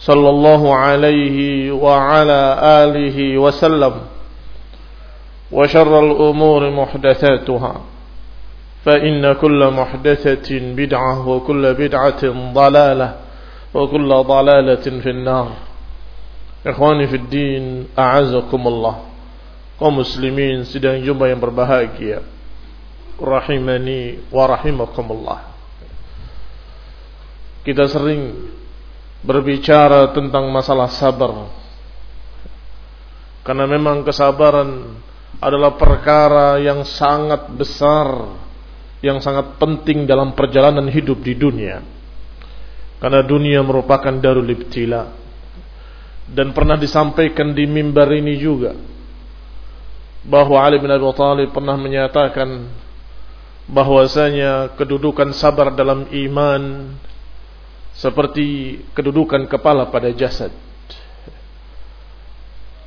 صلى الله عليه وعلى آله وسلم وشر الأمور محدثاتها فإن كل محدثة بدعة وكل بدعة ضلالة وكل ضلالة في النار. إخواني في الدين أعزكم الله. ومسلمين سيدان جمع بربهاكيا رحمني ورحمكم الله kita sering berbicara tentang masalah sabar. Karena memang kesabaran adalah perkara yang sangat besar, yang sangat penting dalam perjalanan hidup di dunia. Karena dunia merupakan darul ibtila dan pernah disampaikan di mimbar ini juga bahwa Ali bin Abi Thalib pernah menyatakan bahwasanya kedudukan sabar dalam iman seperti kedudukan kepala pada jasad.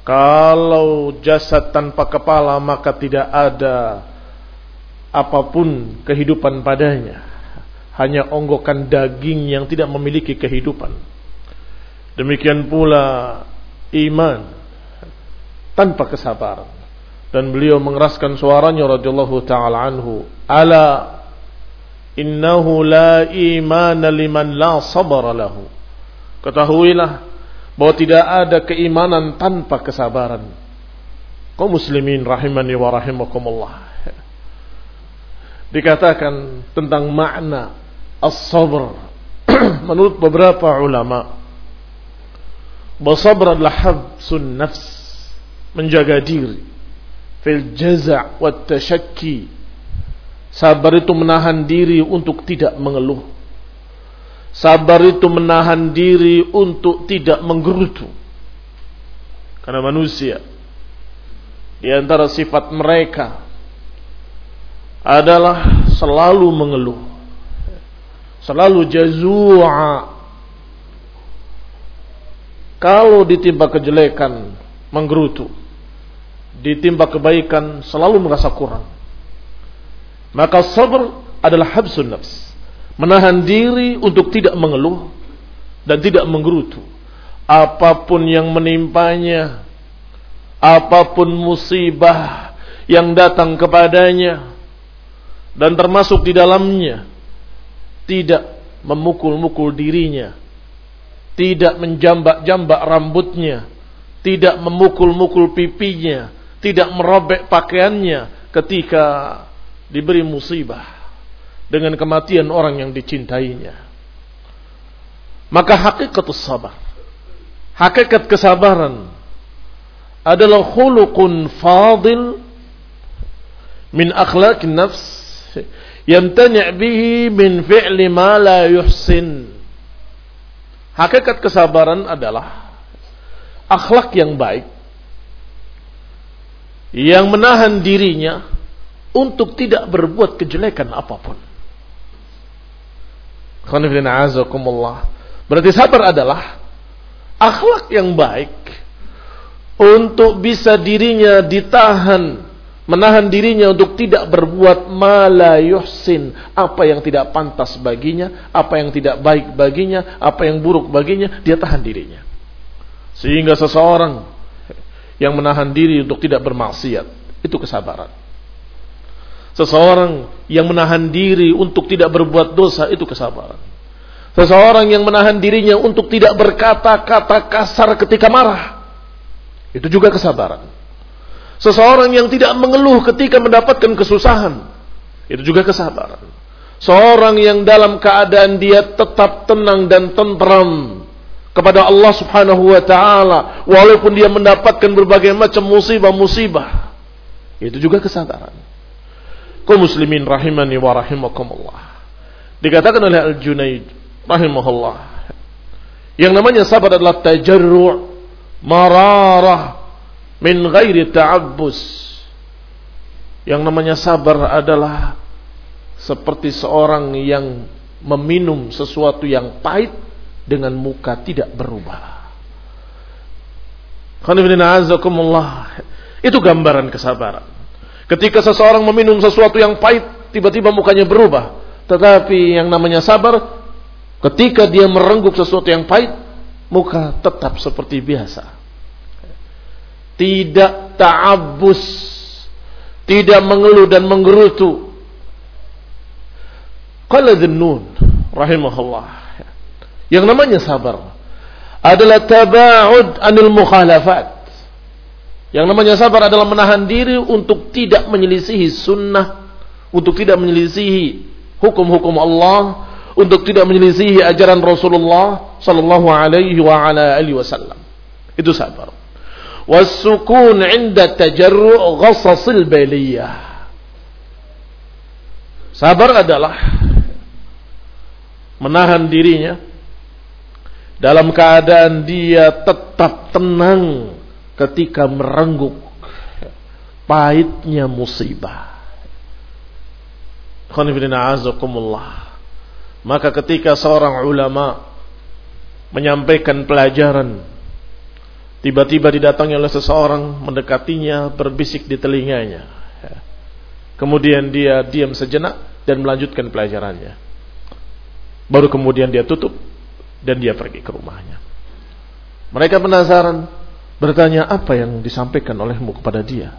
Kalau jasad tanpa kepala maka tidak ada apa pun kehidupan padanya. Hanya onggokan daging yang tidak memiliki kehidupan. Demikian pula iman tanpa kesabaran. Dan beliau mengeraskan suaranya radhiyallahu taala anhu, "Ala innahu la imana liman la sabara lahu." Ketahuilah bahwa tidak ada keimanan tanpa kesabaran. Kaum muslimin rahimani wa rahimakumullah. Dikatakan tentang makna as-sabr menurut beberapa ulama bahwa adalah habsun nafs menjaga diri fil jaza' wa tashakki sabar itu menahan diri untuk tidak mengeluh sabar itu menahan diri untuk tidak menggerutu karena manusia di antara sifat mereka adalah selalu mengeluh selalu jazua kalau ditimpa kejelekan, menggerutu. Ditimpa kebaikan, selalu merasa kurang. Maka sabar adalah habsun nafs. Menahan diri untuk tidak mengeluh dan tidak menggerutu. Apa pun yang menimpanya, apa pun musibah yang datang kepadanya, dan termasuk di dalamnya, tidak memukul-mukul dirinya, tidak menjambak-jambak rambutnya, tidak memukul-mukul pipinya, tidak merobek pakaiannya ketika diberi musibah dengan kematian orang yang dicintainya. Maka hakikat sabar, hakikat kesabaran adalah khuluqun fadil min akhlaq nafs yamtani' bihi min fi'li ma la yuhsin. Hakikat kesabaran adalah akhlak yang baik yang menahan dirinya untuk tidak berbuat kejelekan apa pun. Berarti sabar adalah akhlak yang baik untuk bisa dirinya ditahan menahan dirinya untuk tidak berbuat mala yuhsin apa yang tidak pantas baginya apa yang tidak baik baginya apa yang buruk baginya dia tahan dirinya. Sehingga seseorang yang menahan diri untuk tidak bermaksiat itu kesabaran seseorang yang menahan diri untuk tidak berbuat dosa itu kesabaran seseorang yang menahan dirinya untuk tidak berkata-kata kasar ketika marah itu juga kesabaran Seseorang yang tidak mengeluh ketika mendapatkan kesusahan. Itu juga kesabaran. Seorang yang dalam keadaan dia tetap tenang dan tentram kepada Allah Subhanahu wa taala walaupun dia mendapatkan berbagai macam musibah-musibah. Itu juga kesabaran. Kau muslimin rahimani wa rahimakumullah. Dikatakan oleh Al-Junaid rahimahullah. Yang namanya sabar adalah tajarru' mararah min ghairi ta'abbus. Yang namanya sabar adalah seperti seorang yang meminum sesuatu yang pahit dengan muka tidak berubah. Itu gambaran kesabaran. Ketika seseorang meminum sesuatu yang pahit, tiba-tiba mukanya berubah. Tetapi yang namanya sabar, ketika dia merenggut sesuatu yang pahit, muka tetap seperti biasa tidak ta'abbus, tidak mengeluh dan menggerutu. Qala Dhunnun rahimahullah. Yang namanya sabar adalah taba'ud anil mukhalafat. Yang namanya sabar adalah menahan diri untuk tidak menyelisihi sunnah, untuk tidak menyelisihi hukum-hukum Allah, untuk tidak menyelisihi ajaran Rasulullah sallallahu alaihi wa ala alihi wasallam. Itu sabar. Wasukun inda tajarru' ghasasil baliyah. Sabar adalah menahan dirinya dalam keadaan dia tetap tenang ketika merengguk pahitnya musibah maka ketika seorang ulama menyampaikan pelajaran Tiba-tiba didatangi oleh seseorang mendekatinya berbisik di telinganya. Kemudian dia diam sejenak dan melanjutkan pelajarannya. Baru kemudian dia tutup dan dia pergi ke rumahnya. Mereka penasaran bertanya apa yang disampaikan olehmu kepada dia.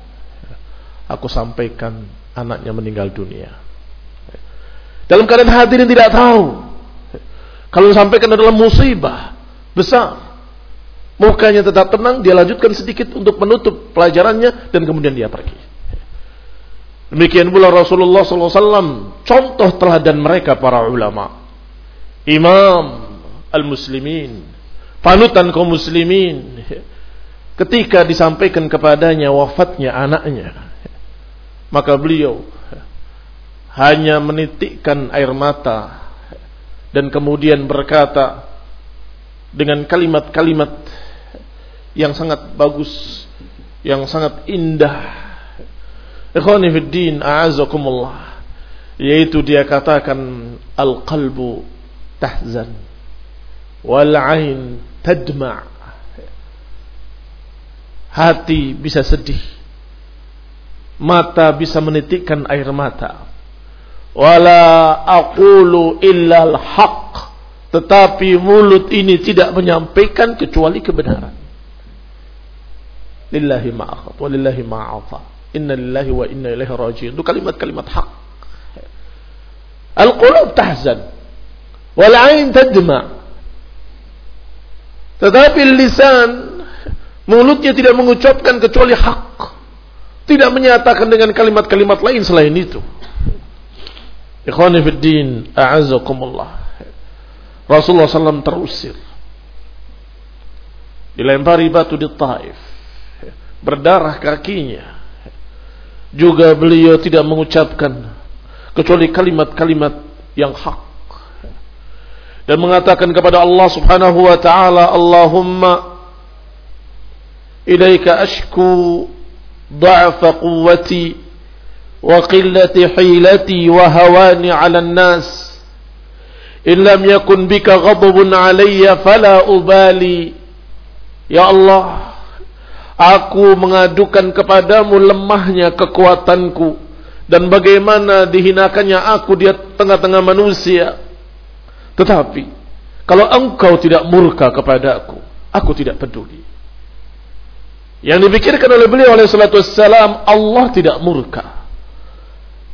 Aku sampaikan anaknya meninggal dunia. Dalam keadaan hadirin tidak tahu. Kalau disampaikan adalah musibah besar. Mukanya tetap tenang, dia lanjutkan sedikit untuk menutup pelajarannya dan kemudian dia pergi. Demikian pula Rasulullah SAW contoh teladan mereka para ulama, imam al-muslimin, panutan kaum muslimin. Ketika disampaikan kepadanya wafatnya anaknya, maka beliau hanya menitikkan air mata dan kemudian berkata dengan kalimat-kalimat yang sangat bagus, yang sangat indah. Ikhwani fi din, a'azakumullah. Yaitu dia katakan al-qalbu tahzan wal 'ain. Hati bisa sedih. Mata bisa menitikkan air mata. Wala aqulu illa al-haq. Tetapi mulut ini tidak menyampaikan kecuali kebenaran lillahi ma'akhad wa lillahi ma'afa inna lillahi wa inna ilaihi rajiun itu kalimat-kalimat hak al-qulub tahzan wal ain tadma tetapi lisan mulutnya tidak mengucapkan kecuali hak. Tidak menyatakan dengan kalimat-kalimat lain selain itu. Ikhwani fid din a'azzakumullah. Rasulullah SAW terusir. Dilempari batu di Taif. Berdarah kakinya. Juga beliau tidak mengucapkan kecuali kalimat-kalimat yang hak. Dan mengatakan kepada Allah Subhanahu wa taala Allahumma dha'fa quwwati wa qillati hilati wa hawani 'ala an-nas in lam yakun bika ghadabun 'alayya fala ubali ya Allah Aku mengadukan kepadamu lemahnya kekuatanku dan bagaimana dihinakannya aku di tengah-tengah manusia. Tetapi kalau engkau tidak murka kepadaku, aku tidak peduli. Yang dipikirkan oleh beliau oleh salatu wassalam, Allah tidak murka.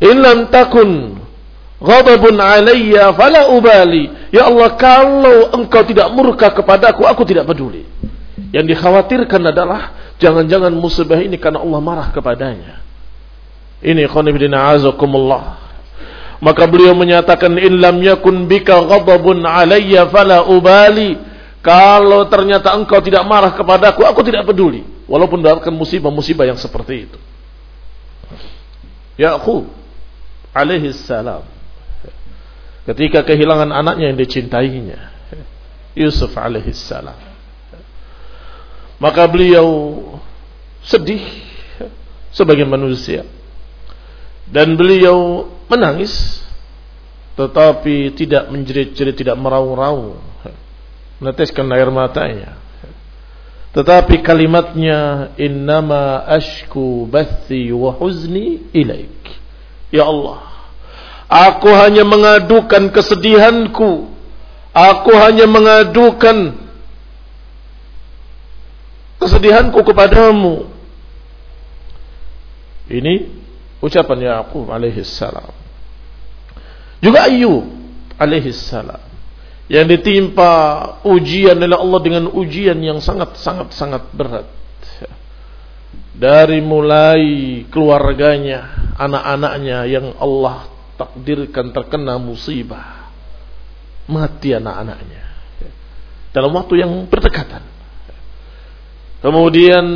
In lam takun ghadabun alayya fala ubali. Ya Allah, kalau engkau tidak murka kepadaku, aku tidak peduli. Yang dikhawatirkan adalah jangan-jangan musibah ini karena Allah marah kepadanya. Ini khonibdina azakumullah. Maka beliau menyatakan in lam yakun bika ghadabun alayya fala ubali. Kalau ternyata engkau tidak marah kepadaku, aku tidak peduli. Walaupun mendapatkan musibah-musibah yang seperti itu. Yaqub alaihi salam ketika kehilangan anaknya yang dicintainya Yusuf alaihi salam maka beliau sedih sebagai manusia. Dan beliau menangis tetapi tidak menjerit-jerit, tidak meraung-raung. Meneteskan air matanya. Tetapi kalimatnya innama ashku bathi wa huzni ilaik. Ya Allah, aku hanya mengadukan kesedihanku. Aku hanya mengadukan kesedihanku kepadamu. Ini ucapan Yaqub alaihi salam. Juga Ayub alaihi salam yang ditimpa ujian oleh Allah dengan ujian yang sangat sangat sangat berat. Dari mulai keluarganya, anak-anaknya yang Allah takdirkan terkena musibah. Mati anak-anaknya. Dalam waktu yang berdekatan. Kemudian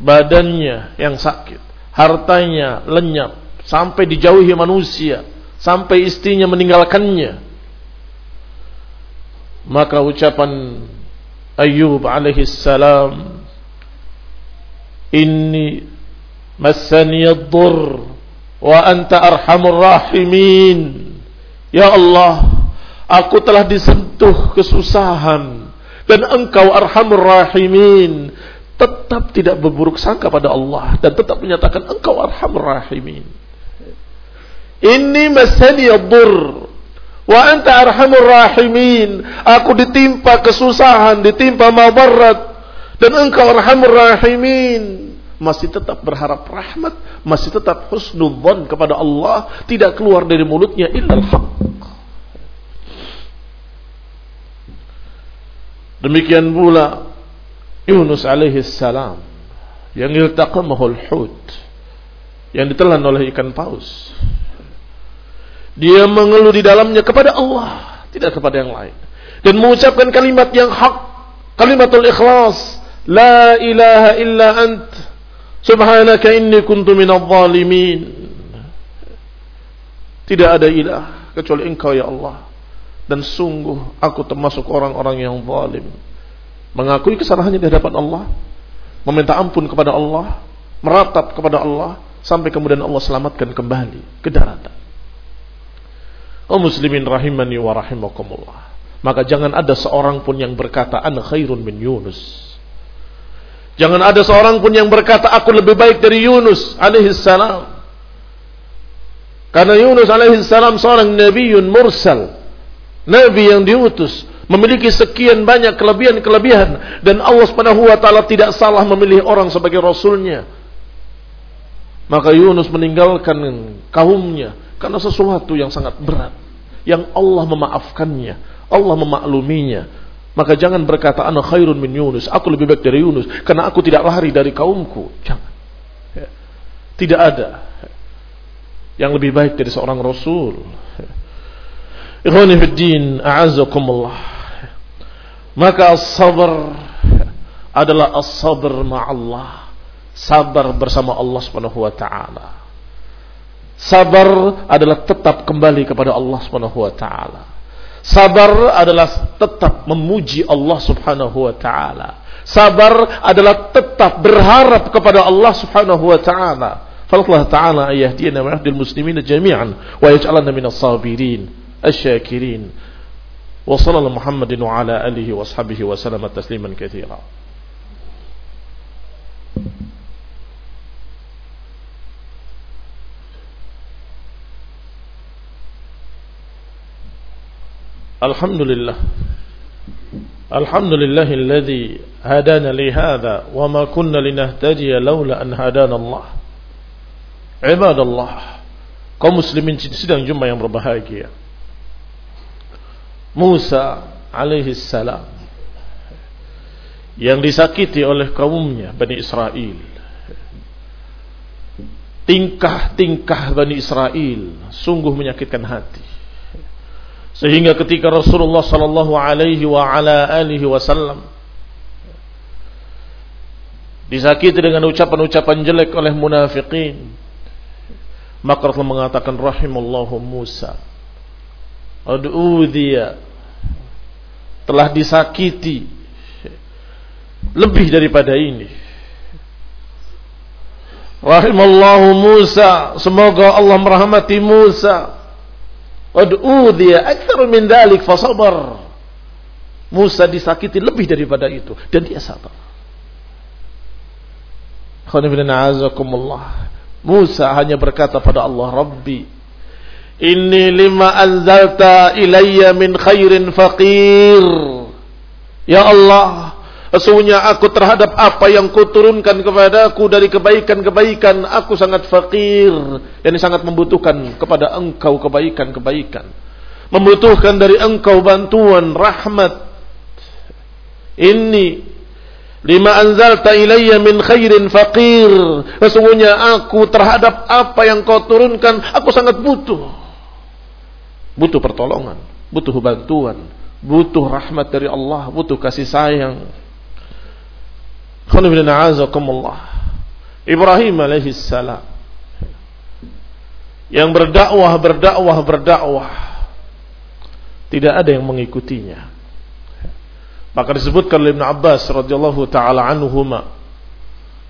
badannya yang sakit, hartanya lenyap sampai dijauhi manusia, sampai istrinya meninggalkannya. Maka ucapan Ayyub alaihi salam Inni massani ad-dur wa anta arhamur rahimin. Ya Allah, aku telah disentuh kesusahan dan engkau arhamur rahimin tetap tidak berburuk sangka pada Allah dan tetap menyatakan engkau arhamur rahimin ini masani yadur wa anta arhamur rahimin. Aku ditimpa kesusahan ditimpa mabarat dan engkau arhamur rahimin. Masih tetap berharap rahmat masih tetap husnudzon kepada Allah tidak keluar dari mulutnya illa haq. Demikian pula Yunus alaihi salam yang iltaqamahu al-hut yang ditelan oleh ikan paus. Dia mengeluh di dalamnya kepada Allah, tidak kepada yang lain. Dan mengucapkan kalimat yang hak, kalimatul ikhlas, la ilaha illa ant, subhanaka inni kuntu minadh zalimin. Tidak ada ilah kecuali engkau ya Allah dan sungguh aku termasuk orang-orang yang zalim. Mengakui kesalahannya di hadapan Allah, meminta ampun kepada Allah, meratap kepada Allah sampai kemudian Allah selamatkan kembali ke daratan. Oh muslimin rahimani wa rahimakumullah. Maka jangan ada seorang pun yang berkata ana khairun min Yunus. Jangan ada seorang pun yang berkata aku lebih baik dari Yunus alaihi salam. Karena Yunus alaihi salam seorang nabiun mursal Nabi yang diutus memiliki sekian banyak kelebihan-kelebihan dan Allah Subhanahu wa taala tidak salah memilih orang sebagai rasulnya. Maka Yunus meninggalkan kaumnya karena sesuatu yang sangat berat yang Allah memaafkannya, Allah memakluminya. Maka jangan berkata ana khairun min Yunus, aku lebih baik dari Yunus karena aku tidak lari dari kaumku. Jangan. Ya. Tidak ada yang lebih baik dari seorang rasul. Ikhwani a'azakumullah. Maka sabar adalah as-sabr ma'allah. Sabar bersama Allah Subhanahu wa taala. Sabar adalah tetap kembali kepada Allah Subhanahu wa taala. Sabar adalah tetap memuji Allah Subhanahu wa taala. Sabar adalah tetap berharap kepada Allah Subhanahu wa taala. Fallah taala ayahdina wa yahdil muslimina jami'an wa yaj'alna minas sabirin asyakirin. Wa sallallahu Muhammadin wa ala alihi wa sahbihi wa sallama tasliman katsira. Alhamdulillah. لله الحمد لله الذي هدانا لهذا وما كنا لنهتدي لولا أن هدانا الله عباد kaum muslimin sidang jumlah yang berbahagia. Musa alaihi salam yang disakiti oleh kaumnya Bani Israel. Tingkah-tingkah Bani Israel sungguh menyakitkan hati sehingga ketika Rasulullah sallallahu alaihi wa ala alihi wasallam disakiti dengan ucapan-ucapan jelek oleh munafikin maka Rasul mengatakan rahimallahu Musa dia. Telah disakiti lebih daripada ini. Rahimallahu Musa semoga Allah merahmati Musa Qad udhiya akthar min dalik fasabar. Musa disakiti lebih daripada itu dan dia sabar. Musa hanya berkata pada Allah, Rabbi, Inni lima anzalta ilayya min khairin faqir. Ya Allah, Sesungguhnya aku terhadap apa yang kau turunkan kepadaku dari kebaikan-kebaikan, aku sangat fakir. Dan sangat membutuhkan kepada engkau kebaikan-kebaikan. Membutuhkan dari engkau bantuan, rahmat. Ini lima anzalta ilayya min khairin fakir. Sesungguhnya aku terhadap apa yang kau turunkan, aku sangat butuh. Butuh pertolongan, butuh bantuan, butuh rahmat dari Allah, butuh kasih sayang. Ibrahim alaihi salam yang berdakwah berdakwah berdakwah. Tidak ada yang mengikutinya. Maka disebutkan oleh Ibn Abbas radhiyallahu taala anhuma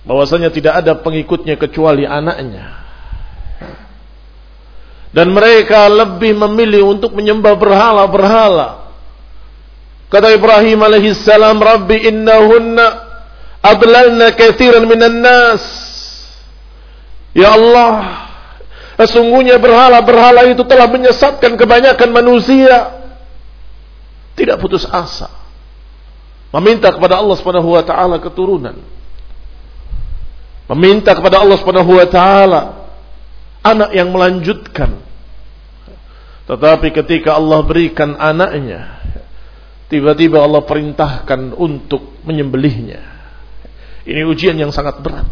bahwasanya tidak ada pengikutnya kecuali anaknya. Dan mereka lebih memilih untuk menyembah berhala-berhala. Kata Ibrahim alaihi salam rabbi innahunna adlalna kathiran minan nas. Ya Allah sesungguhnya berhala-berhala itu telah menyesatkan kebanyakan manusia. Tidak putus asa. Meminta kepada Allah Subhanahu wa taala keturunan. Meminta kepada Allah Subhanahu wa taala anak yang melanjutkan. Tetapi ketika Allah berikan anaknya tiba-tiba Allah perintahkan untuk menyembelihnya ini ujian yang sangat berat.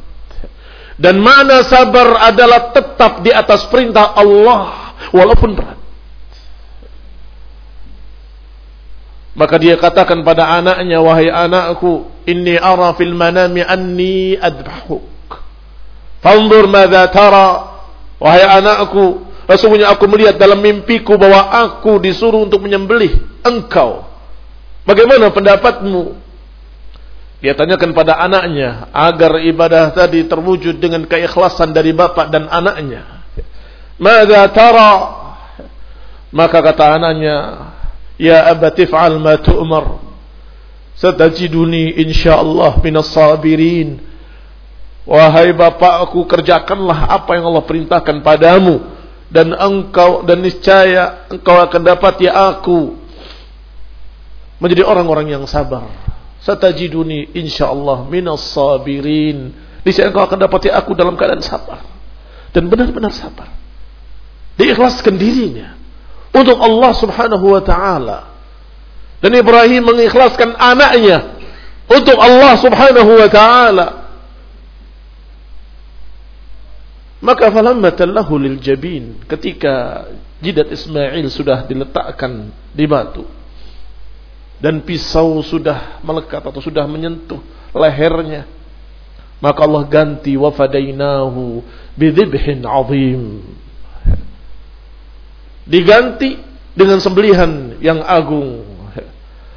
Dan mana sabar adalah tetap di atas perintah Allah walaupun berat. Maka dia katakan pada anaknya, wahai anakku, inni ara fil manami anni adbahuk. Fanzur madza tara. Wahai anakku, sesungguhnya aku melihat dalam mimpiku bahwa aku disuruh untuk menyembelih engkau. Bagaimana pendapatmu? Dia tanyakan pada anaknya agar ibadah tadi terwujud dengan keikhlasan dari bapak dan anaknya. Mada tara? Maka kata anaknya, Ya abati fa'al ma tu'mar. Satajiduni insyaallah minas sabirin. Wahai bapakku kerjakanlah apa yang Allah perintahkan padamu dan engkau dan niscaya engkau akan dapat ya aku menjadi orang-orang yang sabar satajiduni insyaallah minas sabirin. Sini engkau akan dapati aku dalam keadaan sabar. Dan benar-benar sabar. Diikhlaskan dirinya untuk Allah Subhanahu wa taala. Dan Ibrahim mengikhlaskan anaknya untuk Allah Subhanahu wa taala. Maka falamma tallahu lil jabin ketika jidat Ismail sudah diletakkan di batu dan pisau sudah melekat atau sudah menyentuh lehernya maka Allah ganti wa fadainahu bidhibhin azim. Diganti dengan sembelihan yang agung.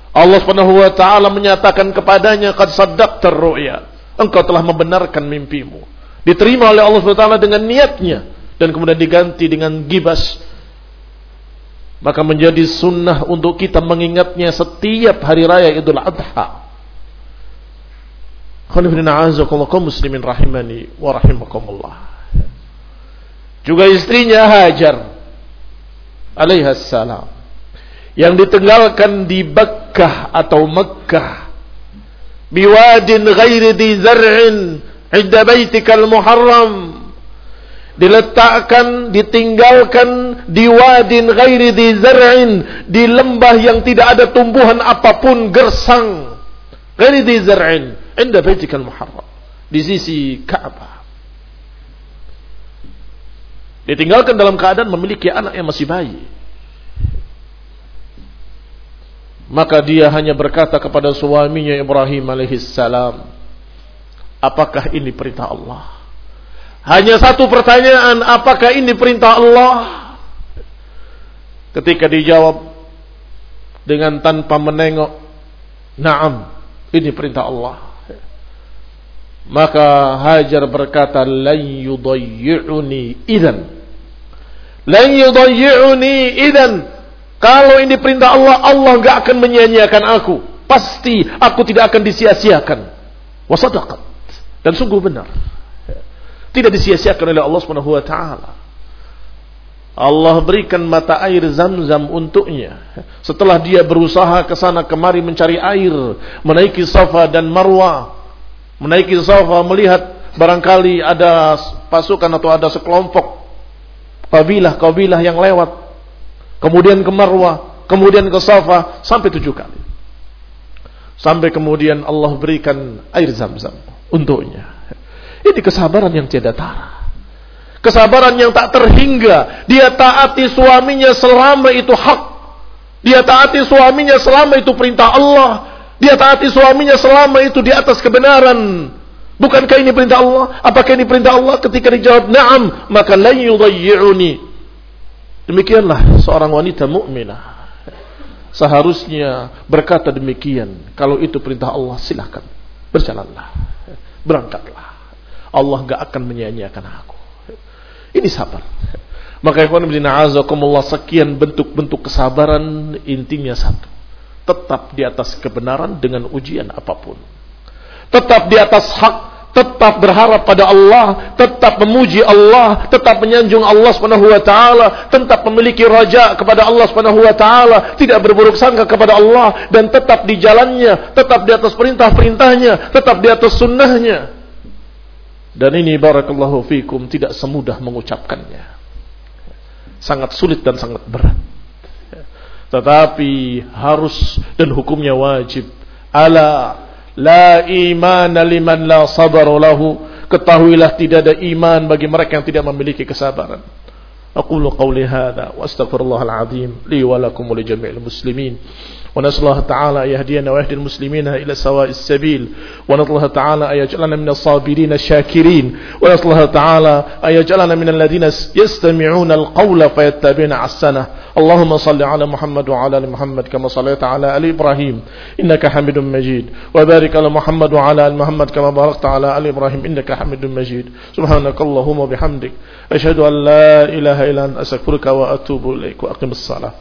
Allah Subhanahu wa taala menyatakan kepadanya qad saddaqtar ru'ya. Engkau telah membenarkan mimpimu. Diterima oleh Allah Subhanahu wa taala dengan niatnya dan kemudian diganti dengan gibas maka menjadi sunnah untuk kita mengingatnya setiap hari raya Idul Adha. muslimin rahimani wa rahimakumullah. Juga istrinya Hajar alaihi salam yang ditinggalkan di Bekkah atau Mekkah biwadin ghairi di zar'in 'inda baitikal muharram diletakkan, ditinggalkan di wadin ghairi di zar'in, di lembah yang tidak ada tumbuhan apa pun gersang. Ghairi di zar'in, inda baitikal muharram. Di sisi Ka'bah. Ditinggalkan dalam keadaan memiliki anak yang masih bayi. Maka dia hanya berkata kepada suaminya Ibrahim alaihissalam, apakah ini perintah Allah? Hanya satu pertanyaan, apakah ini perintah Allah? Ketika dijawab dengan tanpa menengok, "Na'am, ini perintah Allah." Maka Hajar berkata, "Lan yudayyi'uni idan." Lan yudayyi'uni idan. Kalau ini perintah Allah, Allah enggak akan menyia-nyiakan aku. Pasti aku tidak akan disia-siakan. Wasadaqat. Dan sungguh benar. Tidak disia-siakan oleh Allah Subhanahu wa taala. Allah berikan mata air zam-zam untuknya. Setelah dia berusaha ke sana kemari mencari air, menaiki Safa dan Marwah, menaiki Safa melihat barangkali ada pasukan atau ada sekelompok kabilah-kabilah yang lewat. Kemudian ke Marwah, kemudian ke Safa sampai tujuh kali. Sampai kemudian Allah berikan air zam-zam untuknya. Ini kesabaran yang tiada tara. Kesabaran yang tak terhingga. Dia taati suaminya selama itu hak. Dia taati suaminya selama itu perintah Allah. Dia taati suaminya selama itu di atas kebenaran. Bukankah ini perintah Allah? Apakah ini perintah Allah? Ketika dijawab na'am, maka la yudayyi'uni. Demikianlah seorang wanita mukminah. Seharusnya berkata demikian. Kalau itu perintah Allah, silahkan. Berjalanlah. Berangkatlah. Allah gak akan menyia-nyiakan aku. Ini sabar. Maka ikhwan bin a'azakumullah sekian bentuk-bentuk kesabaran intinya satu. Tetap di atas kebenaran dengan ujian apa pun. Tetap di atas hak, tetap berharap pada Allah, tetap memuji Allah, tetap menyanjung Allah Subhanahu wa taala, tetap memiliki raja kepada Allah Subhanahu wa taala, tidak berburuk sangka kepada Allah dan tetap di jalannya, tetap di atas perintah-perintahnya, tetap di atas sunnahnya. Dan ini barakallahu fikum tidak semudah mengucapkannya. Sangat sulit dan sangat berat. Tetapi harus dan hukumnya wajib. Ala la iman liman la sabaru lahu. Ketahuilah tidak ada iman bagi mereka yang tidak memiliki kesabaran. Aqulu qawli hadha wa astaghfirullahal azim li wa lakum wa li jami'il muslimin. ونسأل الله تعالى أن يهدينا ويهدي المسلمين إلى سواء السبيل. ونسأل الله تعالى أن يجعلنا من الصابرين الشاكرين. ونسأل الله تعالى أن يجعلنا من الذين يستمعون القول فيتبعون أحسنه. اللهم صل على محمد وعلى آل محمد كما صليت على آل إبراهيم. إنك حميد مجيد. وبارك على محمد وعلى آل محمد كما باركت على آل إبراهيم. إنك حميد مجيد. سبحانك اللهم وبحمدك. أشهد أن لا إله إلا أنت. أستغفرك وأتوب إليك. وأقم الصلاة.